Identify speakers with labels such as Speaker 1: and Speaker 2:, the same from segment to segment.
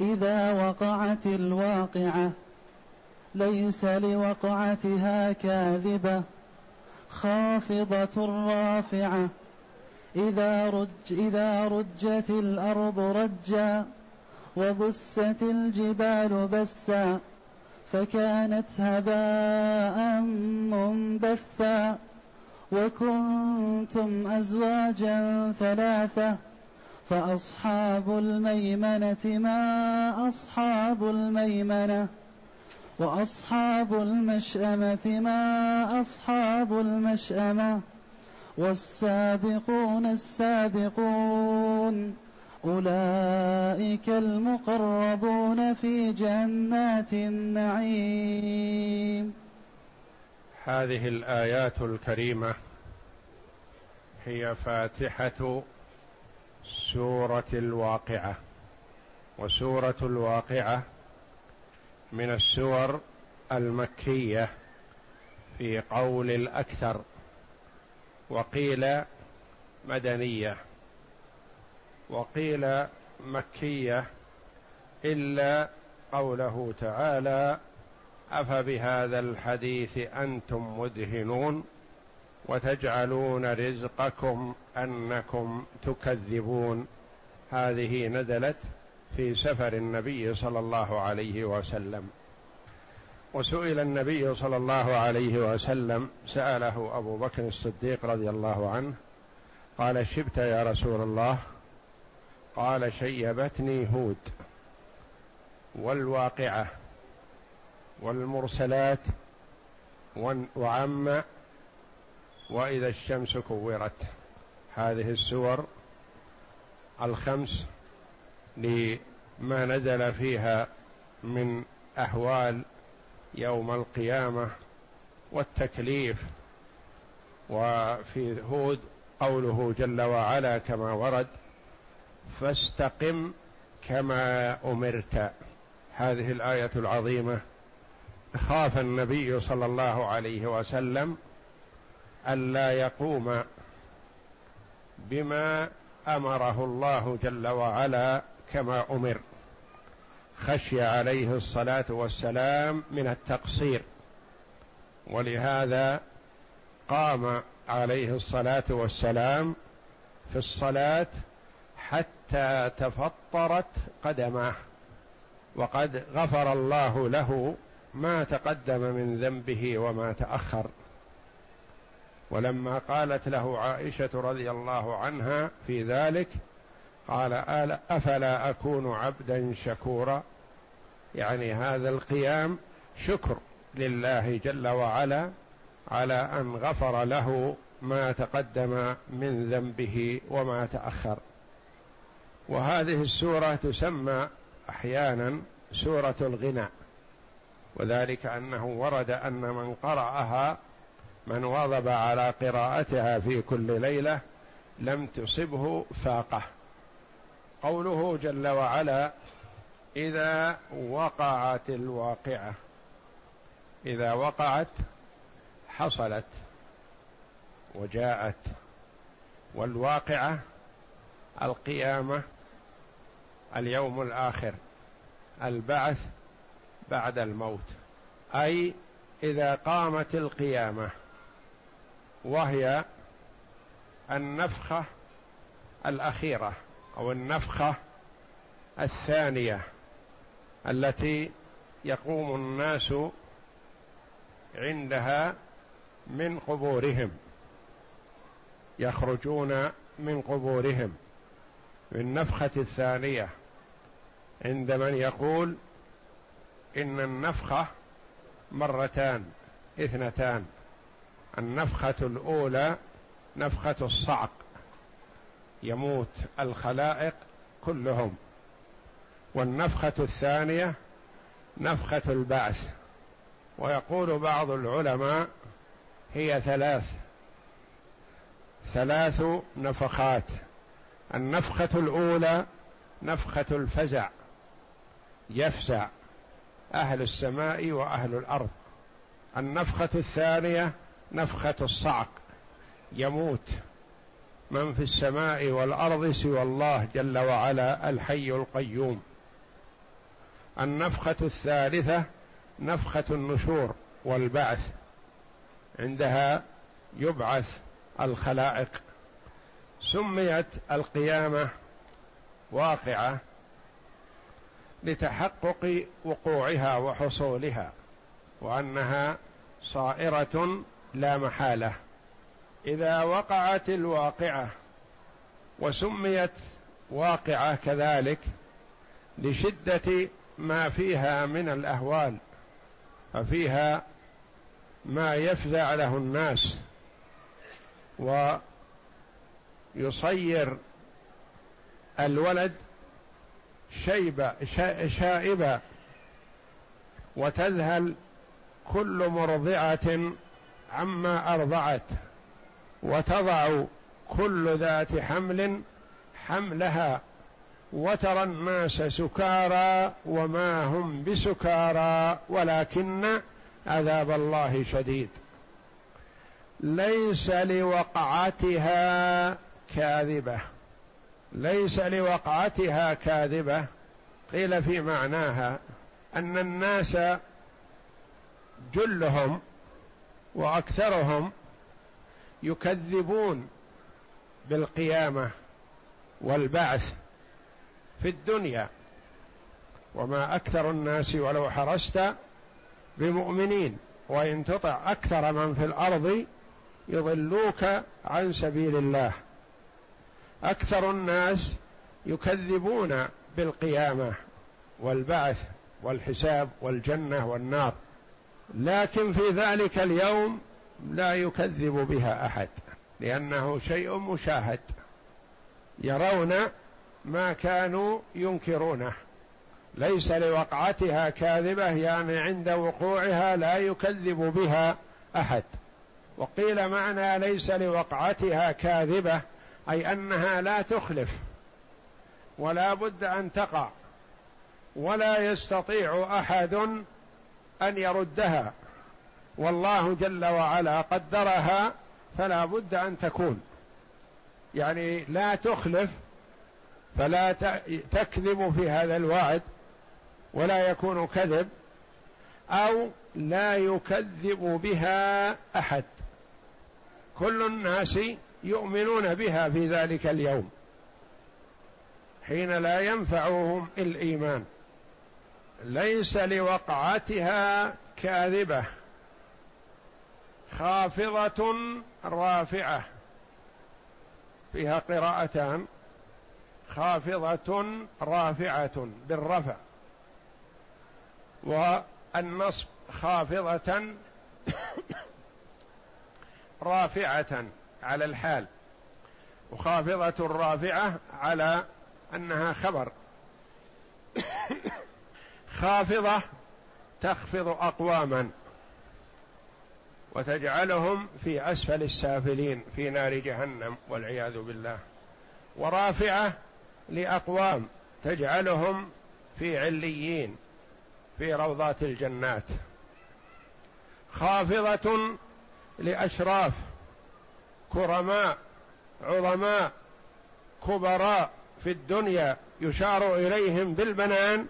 Speaker 1: إذا وقعت الواقعة ليس لوقعتها كاذبة. خافضة رافعة إذا رج إذا رجت الأرض رجا وبست الجبال بسا فكانت هباء منبثا. وكنتم أزواجا ثلاثة فأصحاب الميمنة ما أصحاب الميمنة وأصحاب المشأمة ما أصحاب المشأمة والسابقون السابقون أولئك المقربون في جنات النعيم.
Speaker 2: هذه الآيات الكريمة هي فاتحة سورة الواقعة. وسورة الواقعة من السور المكية في قول الأكثر وقيل مدنية وقيل مكية إلا قوله تعالى أفبهذا الحديث أنتم مدهنون؟ وتجعلون رزقكم أنكم تكذبون. هذه نزلت في سفر النبي صلى الله عليه وسلم. وسئل النبي صلى الله عليه وسلم سأله أبو بكر الصديق رضي الله عنه قال شبت يا رسول الله؟ قال شيبتني هود والواقعة والمرسلات وعم وإذا الشمس كورت. هذه السور الخمس لما نزل فيها من احوال يوم القيامة والتكليف. وفي هود قوله جل وعلا كما ورد فاستقم كما أمرت. هذه الآية العظيمة. خاف النبي صلى الله عليه وسلم الا يقوم بما أمره الله جل وعلا كما أمر. خشي عليه الصلاة والسلام من التقصير. ولهذا قام عليه الصلاة والسلام في الصلاة حتى تفطرت قدماه. وقد غفر الله له ما تقدم من ذنبه وما تأخر. ولما قالت له عائشة رضي الله عنها في ذلك قال أفلا أكون عبدا شكورا؟ يعني هذا القيام شكر لله جل وعلا على أن غفر له ما تقدم من ذنبه وما تأخر. وهذه السورة تسمى أحيانا سورة الغنى وذلك أنه ورد أن من قرأها من واظب على قراءتها في كل ليلة لم تصبه فاقة. قوله جل وعلا إذا وقعت الواقعة. إذا وقعت حصلت وجاءت والواقعة القيامة اليوم الآخر البعث بعد الموت. أي إذا قامت القيامة. وهي النفخة الأخيرة أو النفخة الثانية التي يقوم الناس عندها من قبورهم يخرجون من قبورهم. بالنفخة الثانية عند من يقول إن النفخة مرتان اثنتان. النفخة الأولى نفخة الصعق. يموت الخلائق كلهم. والنفخة الثانية نفخة البعث. ويقول بعض العلماء هي ثلاث. ثلاث نفخات. النفخة الأولى نفخة الفزع. يفزع. أهل السماء وأهل الأرض. النفخة الثانية نفخة الصعق يموت. من في السماء والأرض سوى الله جل وعلا الحي القيوم. النفخة الثالثة نفخة النشور والبعث. عندها يبعث الخلائق. سميت القيامة واقعة لتحقق وقوعها وحصولها وأنها صائرة لا محالة. إذا وقعت الواقعة وسميت واقعة كذلك لشدة ما فيها من الأهوال ففيها ما يفزع له الناس ويصير الولد شيبة شائبة وتذهل كل مرضعة عما أرضعت وتضع كل ذات حمل حملها وترى الناس سكارى وما هم بسكارى ولكن عذاب الله شديد. ليس لوقعتها كاذبة. ليس لوقعتها كاذبة. قيل في معناها أن الناس جلهم وأكثرهم يكذبون بالقيامة والبعث في الدنيا. وما أكثر الناس ولو حرست بمؤمنين وإن تطع أكثر من في الأرض يضلوك عن سبيل الله. أكثر الناس يكذبون بالقيامة والبعث والحساب والجنة والنار. لكن في ذلك اليوم لا يكذب بها أحد لأنه شيء مشاهد يرون ما كانوا ينكرونه. ليس لوقعتها كاذبة يعني عند وقوعها لا يكذب بها أحد. وقيل معنى ليس لوقعتها كاذبة أي أنها لا تخلف ولا بد أن تقع ولا يستطيع أحد أن يردها. والله جل وعلا قدرها فلا بد أن تكون. يعني لا تخلف فلا تكذب في هذا الوعد ولا يكون كذب أو لا يكذب بها أحد. كل الناس يؤمنون بها في ذلك اليوم. حين لا ينفعهم الإيمان. ليس لوقعتها كاذبة. خافضة رافعة. فيها قراءتان. خافضة رافعة بالرفع. والنصب خافضة رافعة على الحال. وخافضة رافعة على أنها خبر. خافضة تخفض أقواما وتجعلهم في أسفل السافلين في نار جهنم والعياذ بالله. ورافعة لأقوام تجعلهم في عليين في روضات الجنات. خافضة لأشراف كرماء عظماء كبراء في الدنيا يشار إليهم بالبنان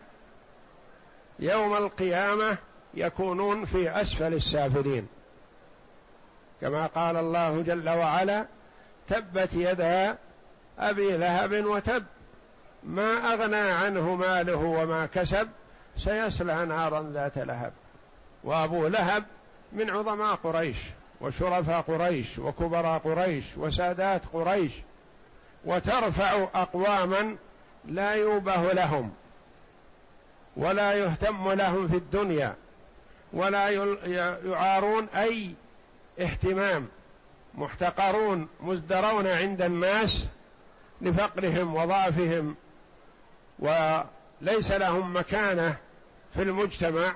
Speaker 2: يوم القيامة يكونون في أسفل السافلين. كما قال الله جل وعلا تبت يدا أبي لهب وتب ما أغنى عنه ماله وما كسب سيصلى نارا ذات لهب. وأبو لهب من عظماء قريش وشرفاء قريش وكبراء قريش وسادات قريش وترفع أقواما لا يوبه لهم. ولا يهتم لهم في الدنيا ولا يعارون أي اهتمام. محتقرون مزدرون عند الناس لفقرهم وضعفهم. ليس لهم مكانة في المجتمع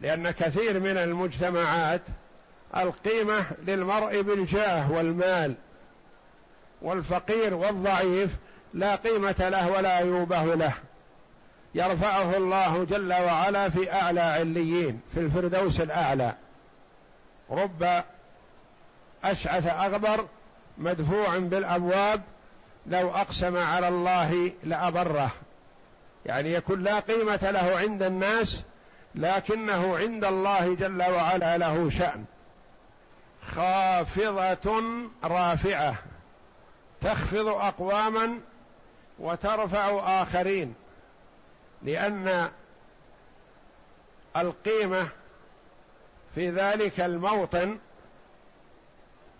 Speaker 2: لأن كثير من المجتمعات القيمة للمرء بالجاه والمال. والفقير والضعيف لا قيمة له ولا يوبه له. يرفعه الله جل وعلا في أعلى عليين في الفردوس الأعلى. رب أشعث أغبر مدفوع بالأبواب لو أقسم على الله لأبره. يعني يكون لا قيمة له عند الناس لكنه عند الله جل وعلا له شأن. خافضة رافعة. تخفض أقواما وترفع آخرين. لأن القيمة في ذلك الموطن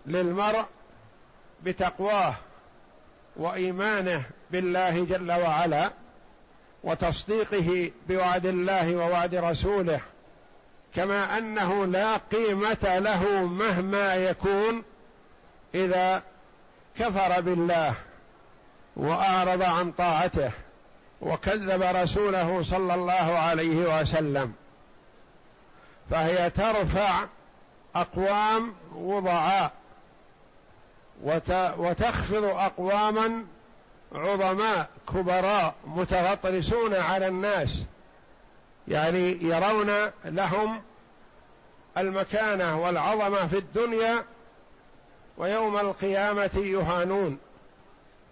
Speaker 2: للمرء بتقواه وإيمانه بالله جل وعلا وتصديقه بوعد الله ووعد رسوله كما أنه لا قيمة له مهما يكون إذا كفر بالله وأعرض عن طاعته. وكذب رسوله صلى الله عليه وسلم. فهي ترفع أقوام وضعاء وتخفض أقواما عظماء كبراء متغطرسون على الناس. يعني يرون لهم المكانة والعظمة في الدنيا ويوم القيامة يهانون.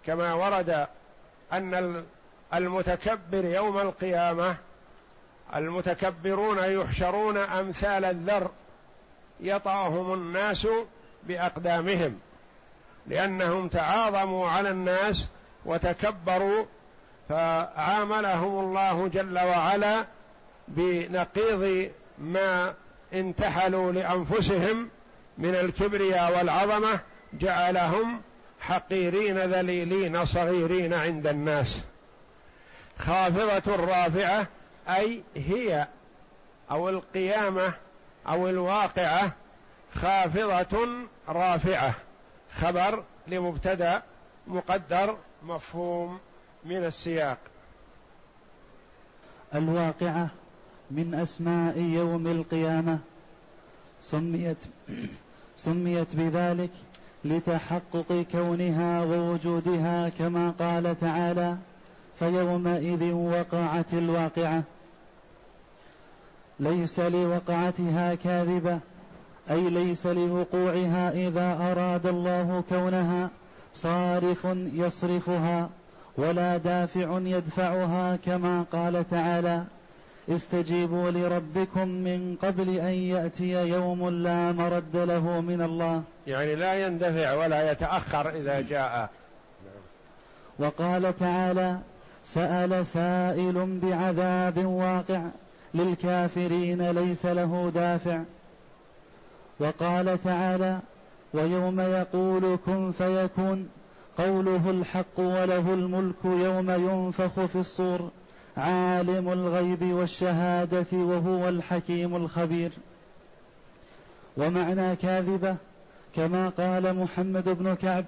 Speaker 2: كما ورد أن المتكبر يوم القيامة المتكبرون يحشرون أمثال الذر يطأهم الناس بأقدامهم لأنهم تعاظموا على الناس وتكبروا فعاملهم الله جل وعلا بنقيض ما انتحلوا لأنفسهم من الكبرياء والعظمة جعلهم حقيرين ذليلين صغيرين عند الناس. خافضة رافعة أي هي أو القيامة أو الواقعة خافضة رافعة. خبر لمبتدأ مقدر مفهوم من السياق.
Speaker 1: الواقعة من أسماء يوم القيامة. سميت سميت بذلك لتحقق كونها ووجودها كما قال تعالى فيومئذ وقعت الواقعة. ليس لوقعتها كاذبة أي ليس لوقوعها إذا أراد الله كونها صارف يصرفها ولا دافع يدفعها كما قال تعالى استجيبوا لربكم من قبل أن يأتي يوم لا مرد له من الله
Speaker 2: يعني لا يندفع ولا يتأخر إذا جاء.
Speaker 1: وقال تعالى سأل سائل بعذاب واقع للكافرين ليس له دافع. وقال تعالى ويوم يقول كن فيكون قوله الحق وله الملك يوم ينفخ في الصور عالم الغيب والشهادة وهو الحكيم الخبير. ومعنى كاذبة كما قال محمد بن كعب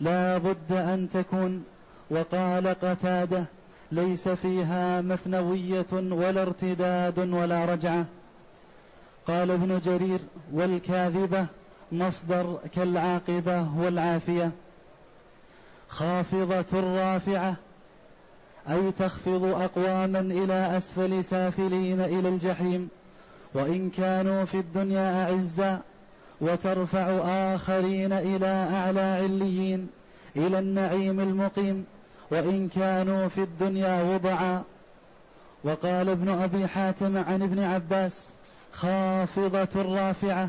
Speaker 1: لا بد أن تكون. وقال قتادة ليس فيها مثنوية ولا ارتداد ولا رجعة. قال ابن جرير والكاذبة مصدر كالعاقبة والعافية. خافضة رافعة أي تخفض أقواما إلى أسفل سافلين إلى الجحيم. وإن كانوا في الدنيا اعزا وترفع آخرين إلى أعلى عليين إلى النعيم المقيم. وإن كانوا في الدنيا وضعا. وقال ابن أبي حاتم عن ابن عباس خافضة رافعة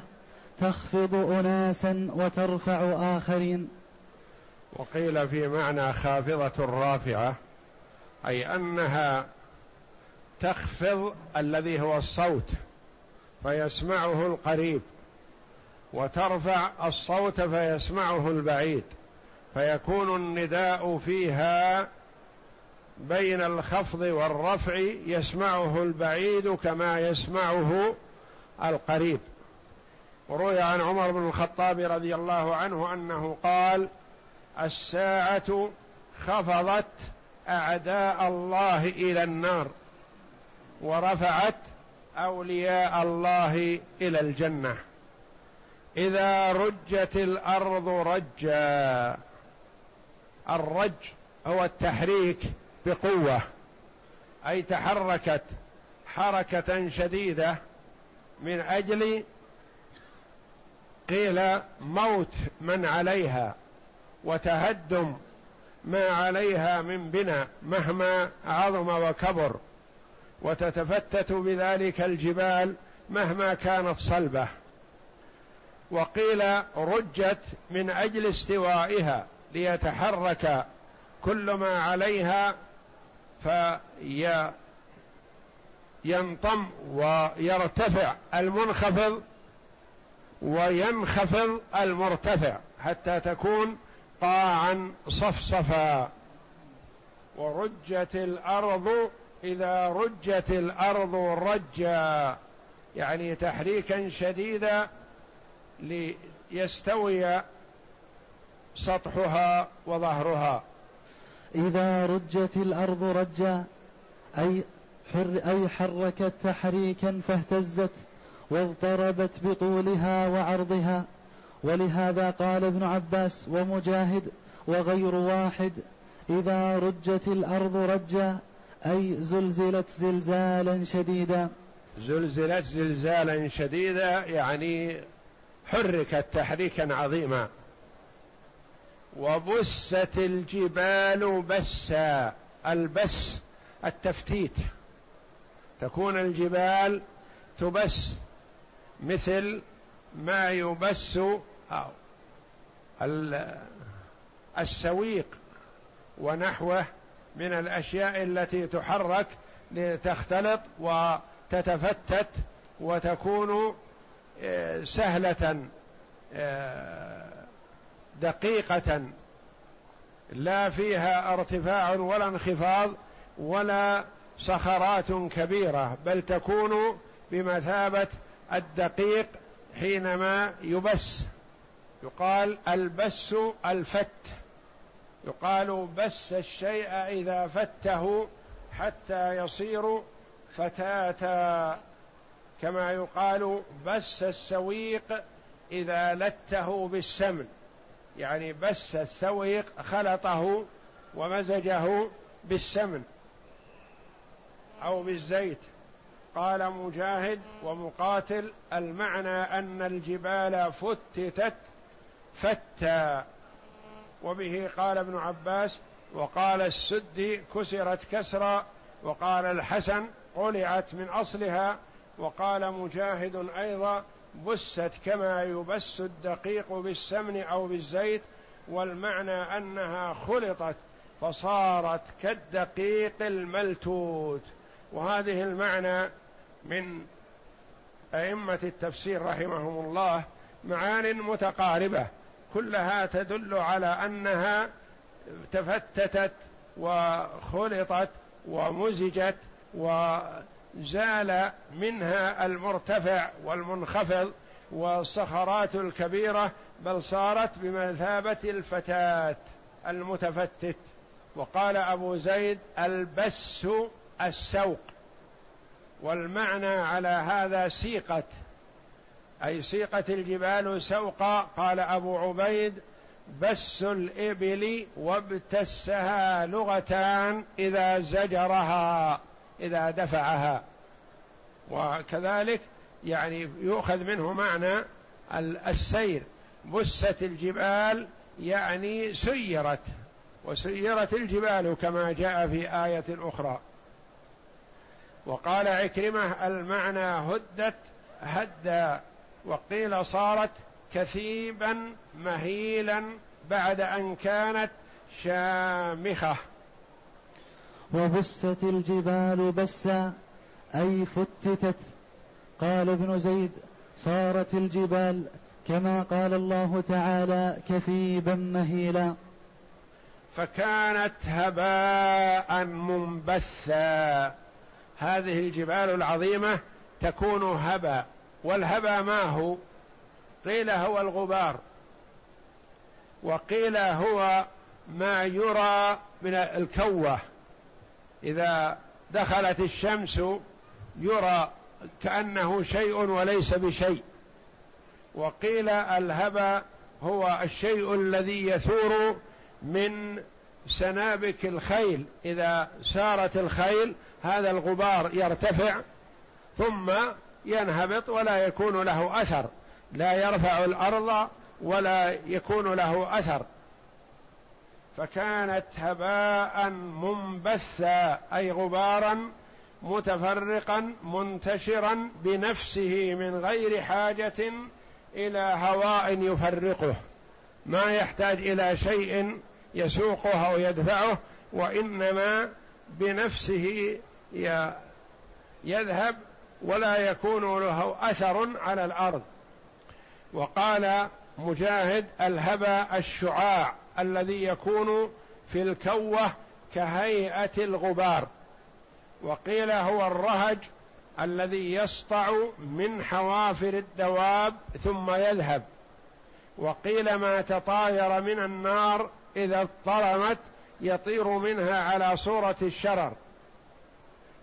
Speaker 1: تخفض أناسا وترفع آخرين.
Speaker 2: وقيل في معنى خافضة رافعة أي أنها تخفض الذي هو الصوت فيسمعه القريب وترفع الصوت فيسمعه البعيد. فيكون النداء فيها بين الخفض والرفع يسمعه البعيد كما يسمعه القريب. وروي عن عمر بن الخطاب رضي الله عنه أنه قال الساعة خفضت أعداء الله إلى النار ورفعت أولياء الله إلى الجنة. إذا رجت الأرض رجا الرج هو التحريك بقوة أي تحركت حركة شديدة من أجل قيل موت من عليها وتهدم ما عليها من بناء مهما عظم وكبر وتتفتت بذلك الجبال مهما كانت صلبة. وقيل رجت من أجل استوائها ليتحرك كل ما عليها فينطم ويرتفع المنخفض وينخفض المرتفع حتى تكون قاعا صفصفا. ورجت الأرض إذا رجت الأرض رجا. يعني تحريكا شديدا ليستوي سطحها وظهرها.
Speaker 1: إذا رجت الأرض رجا أي حر أي حركت تحريكا فاهتزت واضطربت بطولها وعرضها. ولهذا قال ابن عباس ومجاهد وغير واحد إذا رجت الأرض رجا أي زلزلت زلزالا شديدا.
Speaker 2: زلزلت زلزالا شديدا يعني حركت تحريكا عظيما. وبست الجبال بسا. البس التفتيت. تكون الجبال تبس مثل ما يبس السويق ونحوه من الأشياء التي تحرك لتختلط وتتفتت وتكون آه، سهلة دقيقة لا فيها ارتفاع ولا انخفاض ولا صخرات كبيرة بل تكون بمثابة الدقيق حينما يبس. يقال البس الفت. يقال بس الشيء إذا فته حتى يصير فتاتا. كما يقال بس السويق إذا لته بالسمن. يعني بس السويق خلطه ومزجه بالسمن أو بالزيت. قال مجاهد ومقاتل المعنى أن الجبال فتتت فتا. وبه قال ابن عباس وقال السدي كسرت كسرا وقال الحسن قلعت من أصلها وقال مجاهد أيضا بست كما يبس الدقيق بالسمن أو بالزيت والمعنى أنها خلطت فصارت كالدقيق الملتوت. وهذه المعنى من أئمة التفسير رحمهم الله معان متقاربة كلها تدل على أنها تفتتت وخلطت ومزجت وزال منها المرتفع والمنخفض والصخرات الكبيرة بل صارت بمثابة الفتات المتفتت. وقال أبو زيد البس السوق. والمعنى على هذا سيقت أي سيقت الجبال سوقا. قال أبو عبيد بس الإبل وابتسها لغتان إذا زجرها. إذا دفعها. وكذلك يعني يؤخذ منه معنى السير. بست الجبال يعني سيرت. وسيرت الجبال كما جاء في آية أخرى. وقال عكرمة المعنى هدت هدا. وقيل صارت كثيبا مهيلا بعد أن كانت شامخة.
Speaker 1: وبست الجبال بسا أي فتتت. قال ابن زيد صارت الجبال كما قال الله تعالى كثيبا مهيلا.
Speaker 2: فكانت هباء منبثا. هذه الجبال العظيمة تكون هبا والهبا ما هو؟ قيل هو الغبار. وقيل هو ما يرى من الكوة. إذا دخلت الشمس يرى كأنه شيء وليس بشيء. وقيل الهبى هو الشيء الذي يثور من سنابك الخيل. إذا سارت الخيل هذا الغبار يرتفع ثم ينهبط ولا يكون له أثر. لا يرفع الأرض ولا يكون له أثر. فكانت هباء منبثا أي غبارا متفرقا منتشرا بنفسه من غير حاجة إلى هواء يفرقه. ما يحتاج إلى شيء يسوقه أو يدفعه وإنما بنفسه يذهب ولا يكون له أثر على الأرض. وقال مجاهد الهبى الشعاع. الذي يكون في الكوة كهيئة الغبار. وقيل هو الرهج الذي يسطع من حوافر الدواب ثم يذهب. وقيل ما تطاير من النار إذا اضطرمت يطير منها على صورة الشرر.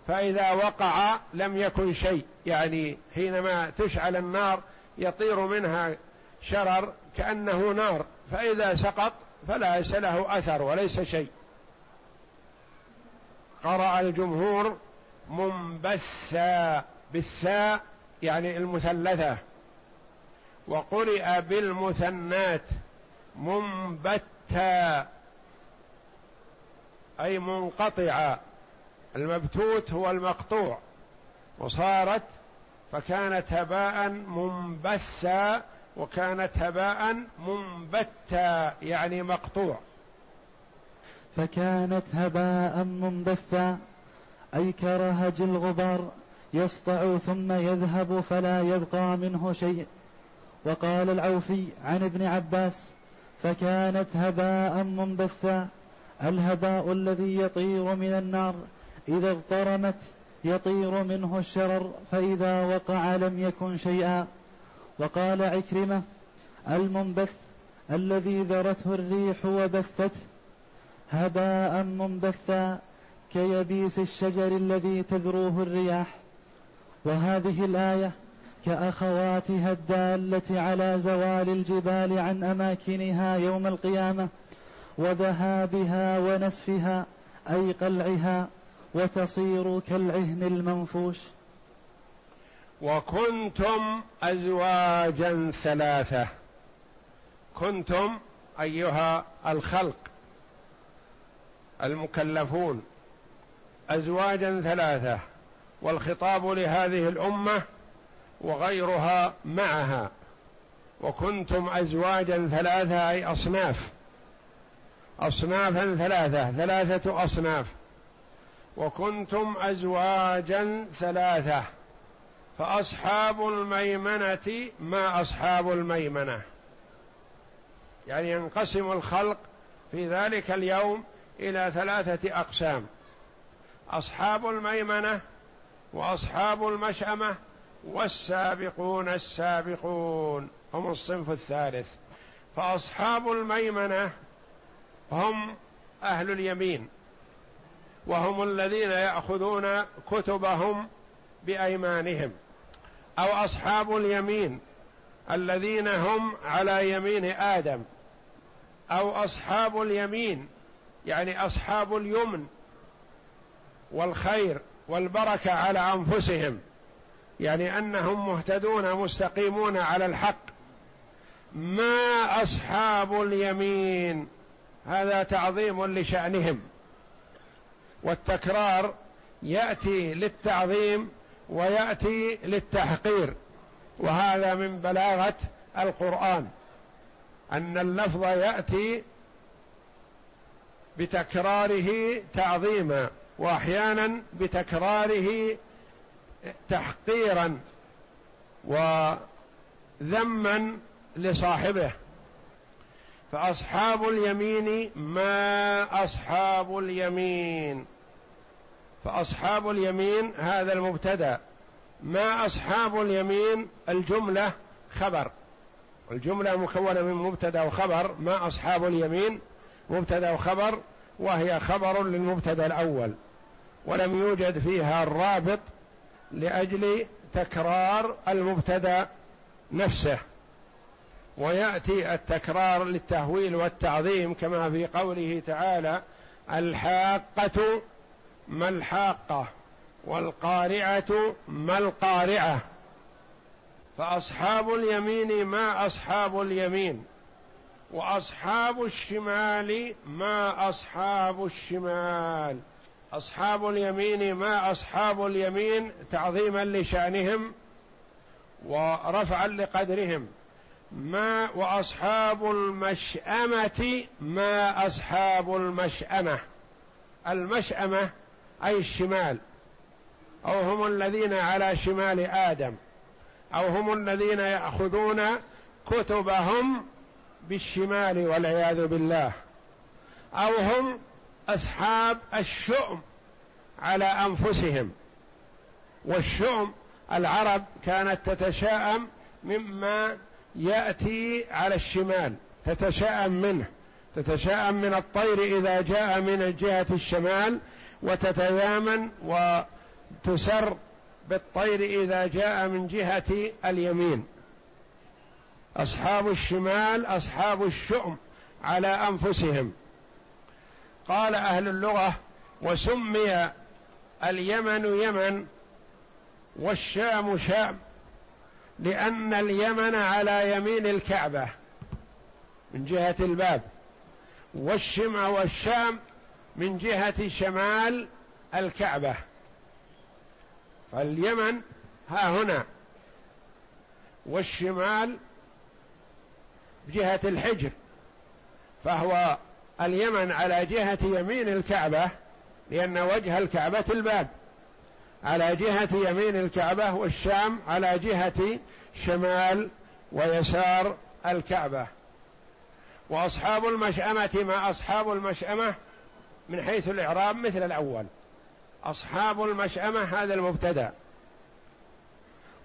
Speaker 2: فإذا وقع لم يكن شيء. يعني حينما تشعل النار يطير منها شرر كأنه نار. فإذا سقط فليس له أثر وليس شيء. قرأ الجمهور منبثا بالثاء يعني المثلثة. وقرئ بالمثنات منبتا أي منقطعا. المبتوت هو المقطوع. وصارت فكانت هباء منبثا وكانت هباء منبتا يعني مقطوع.
Speaker 1: فكانت هباء منبثا أي كرهج الغبار يسطع ثم يذهب فلا يبقى منه شيء. وقال العوفي عن ابن عباس فكانت هباء منبثا الهباء الذي يطير من النار إذا اغترمت يطير منه الشرر فإذا وقع لم يكن شيئا. وقال عكرمة المنبث الذي ذرته الريح وبثته هباء منبثا كيبيس الشجر الذي تذروه الرياح. وهذه الآية كأخواتها الدالة على زوال الجبال عن أماكنها يوم القيامة وذهابها ونسفها أي قلعها وتصير كالعهن المنفوش.
Speaker 2: وكنتم ازواجا ثلاثة. كنتم أيها الخلق المكلفون. ازواجا ثلاثة والخطاب لهذه الأمة وغيرها معها. وكنتم ازواجا ثلاثة أي أصناف. اصنافا ثلاثة ثلاثة أصناف. وكنتم ازواجا ثلاثة. فأصحاب الميمنة ما أصحاب الميمنة. يعني ينقسم الخلق في ذلك اليوم إلى ثلاثة أقسام. أصحاب الميمنة وأصحاب المشأمة والسابقون السابقون. هم الصنف الثالث. فأصحاب الميمنة هم أهل اليمين. وهم الذين يأخذون كتبهم بأيمانهم. أو أصحاب اليمين الذين هم على يمين آدم أو أصحاب اليمين يعني أصحاب اليمن والخير والبركة على أنفسهم يعني أنهم مهتدون مستقيمون على الحق. ما أصحاب اليمين؟ هذا تعظيم لشأنهم. والتكرار يأتي للتعظيم ويأتي للتحقير وهذا من بلاغة القرآن أن اللفظ يأتي بتكراره تعظيما وأحيانا بتكراره تحقيرا وذما لصاحبه. فأصحاب اليمين ما أصحاب اليمين. فأصحاب اليمين هذا المبتدا ما أصحاب اليمين الجملة خبر. الجملة مكونة من مبتدا وخبر ما أصحاب اليمين مبتدا وخبر وهي خبر للمبتدا الأول. ولم يوجد فيها الرابط لأجل تكرار المبتدا نفسه. ويأتي التكرار للتهويل والتعظيم كما في قوله تعالى الحاقة ما الحاقة والقارعة ما القارعة. فأصحاب اليمين ما أصحاب اليمين وأصحاب الشمال ما أصحاب الشمال. أصحاب اليمين ما أصحاب اليمين تعظيما لشأنهم ورفعا لقدرهم. ما وأصحاب المشأمة ما أصحاب المشأمة. المشأمة أي الشمال أو هم الذين على شمال آدم أو هم الذين يأخذون كتبهم بالشمال والعياذ بالله أو هم أصحاب الشؤم على أنفسهم. والشؤم العرب كانت تتشاءم مما يأتي على الشمال تتشاءم منه تتشاءم من الطير إذا جاء من جهة الشمال وتتيامن وتسر بالطير إذا جاء من جهة اليمين. أصحاب الشمال أصحاب الشؤم على أنفسهم. قال أهل اللغة وسمي اليمن يمن والشام شام لأن اليمن على يمين الكعبة من جهة الباب والشم والشام من جهة شمال الكعبة. فاليمن ها هنا. والشمال جهة الحجر. فهو اليمن على جهة يمين الكعبة لأن وجه الكعبة الباب. على جهة يمين الكعبة والشام على جهة شمال ويسار الكعبة. وأصحاب المشأمة ما أصحاب المشأمة؟ من حيث الإعراب مثل الأول. أصحاب المشأمة هذا المبتدأ.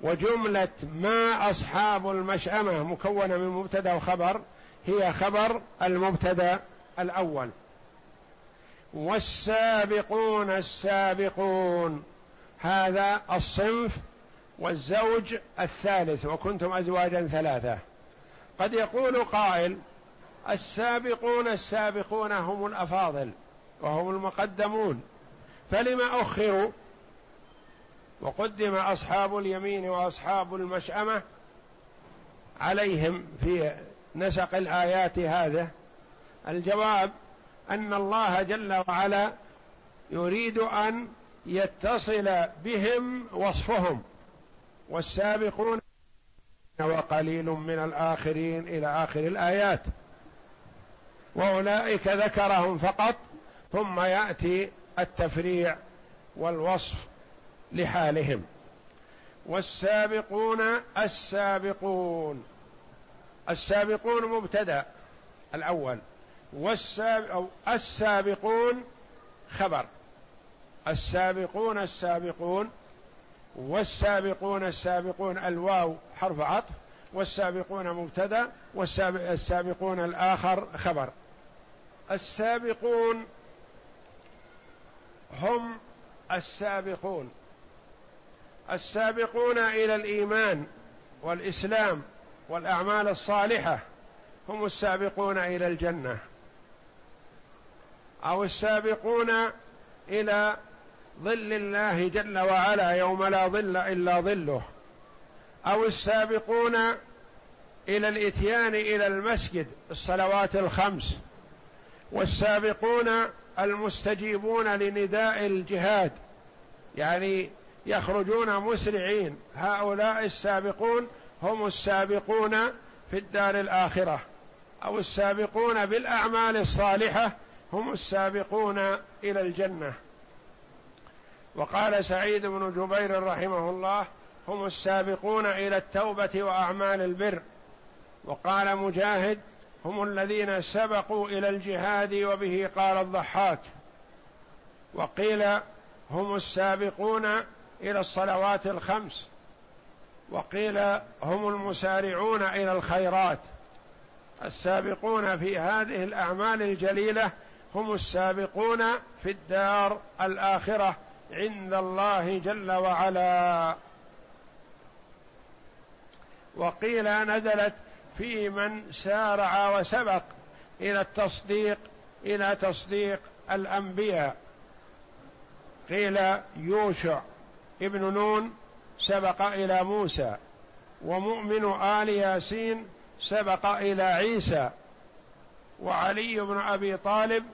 Speaker 2: وجملة ما أصحاب المشأمة مكونة من مبتدأ وخبر هي خبر المبتدأ الأول. والسابقون السابقون. هذا الصنف والزوج الثالث وكنتم أزواجا ثلاثة. قد يقول قائل السابقون السابقون هم الأفاضل. وهم المقدمون. فلما أخروا وقدم أصحاب اليمين وأصحاب المشأمة عليهم في نسق الآيات هذا. الجواب أن الله جل وعلا يريد أن يتصل بهم وصفهم. والسابقون وقليل من الآخرين إلى آخر الآيات. وأولئك ذكرهم فقط ثم يأتي التفريع والوصف لحالهم. والسابقون السابقون. السابقون مبتدا الأول. والسابق أو السابقون خبر. السابقون السابقون. والسابقون السابقون الواو حرف عطف. والسابقون مبتدا. والسابقون الآخر خبر. السابقون هم السابقون. السابقون إلى الإيمان والإسلام والأعمال الصالحة. هم السابقون إلى الجنة. أو السابقون إلى ظل الله جل وعلا يوم لا ظل إلا ظله. أو السابقون إلى الإتيان إلى المسجد الصلوات الخمس. والسابقون المستجيبون لنداء الجهاد يعني يخرجون مسرعين. هؤلاء السابقون هم السابقون في الدار الآخرة أو السابقون بالأعمال الصالحة هم السابقون إلى الجنة. وقال سعيد بن جبير رحمه الله هم السابقون إلى التوبة وأعمال البر. وقال مجاهد هم الذين سبقوا إلى الجهاد وبه قال الضحاك. وقيل هم السابقون إلى الصلوات الخمس. وقيل هم المسارعون إلى الخيرات. السابقون في هذه الأعمال الجليلة هم السابقون في الدار الآخرة عند الله جل وعلا. وقيل نزلت في من سارع وسبق إلى التصديق إلى تصديق الأنبياء. قيل يوشع ابن نون سبق إلى موسى ومؤمن آل ياسين سبق إلى عيسى وعلي بن أبي طالب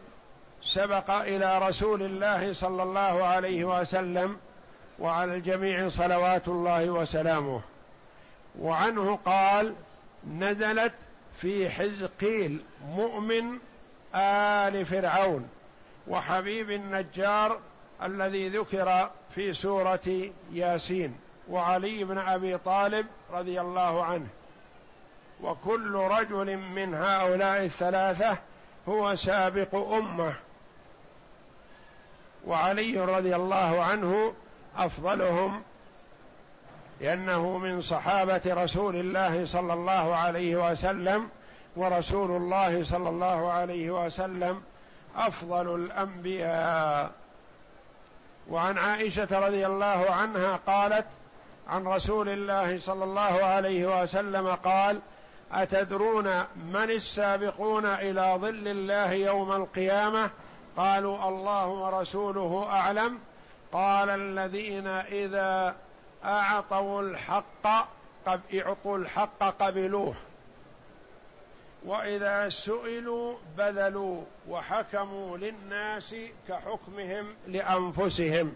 Speaker 2: سبق إلى رسول الله صلى الله عليه وسلم وعلى الجميع صلوات الله وسلامه. وعنه قال نزلت في حزقيل مؤمن آل فرعون وحبيب النجار الذي ذكر في سورة ياسين وعلي بن أبي طالب رضي الله عنه. وكل رجل من هؤلاء الثلاثة هو سابق أمة. وعلي رضي الله عنه أفضلهم لأنه من صحابة رسول الله صلى الله عليه وسلم ورسول الله صلى الله عليه وسلم أفضل الأنبياء. وعن عائشة رضي الله عنها قالت عن رسول الله صلى الله عليه وسلم قال أتدرون من السابقون إلى ظل الله يوم القيامة؟ قالوا الله ورسوله أعلم. قال الذين إذا أعطوا الحق اعطوا الحق قبلوه. وإذا سئلوا بذلوا وحكموا للناس كحكمهم لأنفسهم.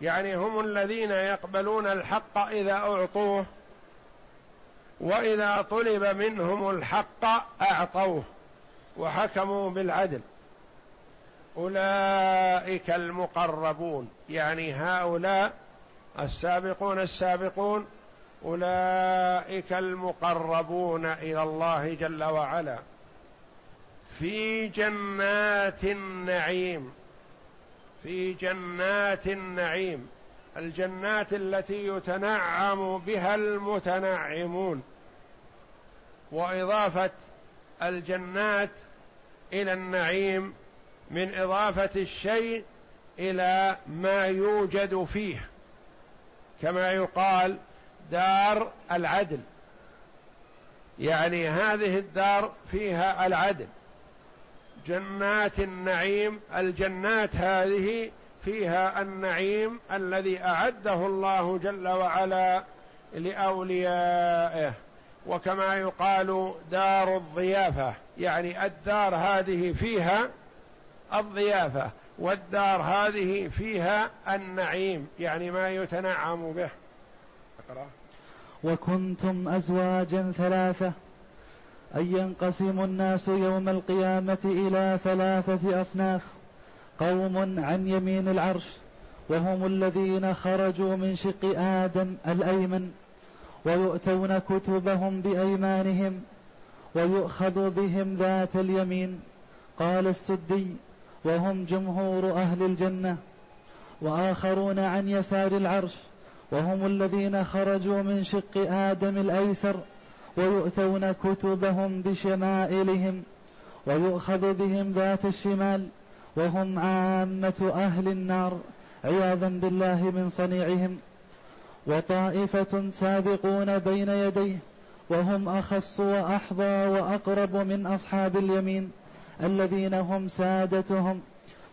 Speaker 2: يعني هم الذين يقبلون الحق إذا أعطوه وإذا طلب منهم الحق أعطوه وحكموا بالعدل. أولئك المقربون يعني هؤلاء السابقون السابقون أولئك المقربون إلى الله جل وعلا في جنات النعيم في جنات النعيم الجنات التي يتنعم بها المتنعمون. وإضافة الجنات إلى النعيم من إضافة الشيء إلى ما يوجد فيه. كما يقال دار العدل. يعني هذه الدار فيها العدل. جنات النعيم الجنات هذه فيها النعيم الذي أعده الله جل وعلا لأوليائه. وكما يقال دار الضيافة يعني الدار هذه فيها الضيافة. والدار هذه فيها النعيم يعني ما يتنعم به. أقرأ.
Speaker 1: وكنتم أزواجا ثلاثة أن ينقسم الناس يوم القيامة إلى ثلاثة أصناف قوم عن يمين العرش وهم الذين خرجوا من شق آدم الأيمن ويؤتون كتبهم بأيمانهم ويؤخذ بهم ذات اليمين. قال السدي وهم جمهور أهل الجنة وآخرون عن يسار العرش وهم الذين خرجوا من شق آدم الأيسر ويؤتون كتبهم بشمائلهم ويؤخذ بهم ذات الشمال وهم عامة أهل النار عياذا بالله من صنيعهم وطائفة سابقون بين يديه وهم أخص وأحظى وأقرب من أصحاب اليمين الذين هم سادتهم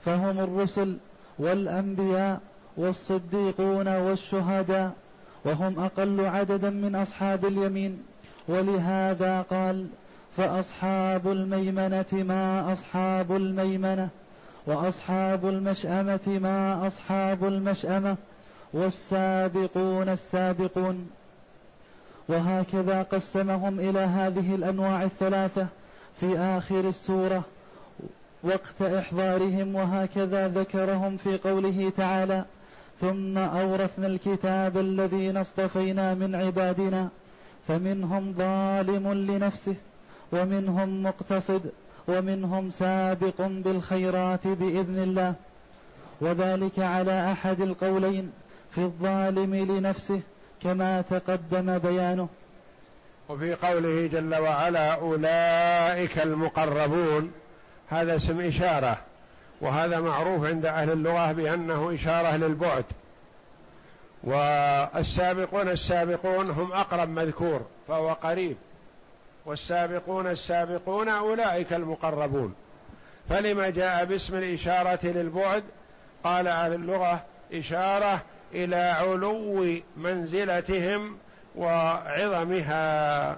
Speaker 1: فهم الرسل والأنبياء والصديقون والشهداء وهم أقل عددا من أصحاب اليمين. ولهذا قال فأصحاب الميمنة ما أصحاب الميمنة وأصحاب المشأمة ما أصحاب المشأمة والسابقون السابقون. وهكذا قسمهم إلى هذه الأنواع الثلاثة في آخر السورة. وقت إحضارهم وهكذا ذكرهم في قوله تعالى ثم أورثنا الكتاب الذين اصطفينا من عبادنا فمنهم ظالم لنفسه ومنهم مقتصد ومنهم سابق بالخيرات بإذن الله. وذلك على أحد القولين في الظالم لنفسه كما تقدم بيانه.
Speaker 2: وفي قوله جل وعلا أولئك المقربون. هذا اسم إشارة وهذا معروف عند أهل اللغة بأنه إشارة للبعد. والسابقون السابقون هم أقرب مذكور فهو قريب. والسابقون السابقون أولئك المقربون. فلما جاء باسم الإشارة للبعد قال أهل اللغة إشارة إلى علو منزلتهم وعظمها.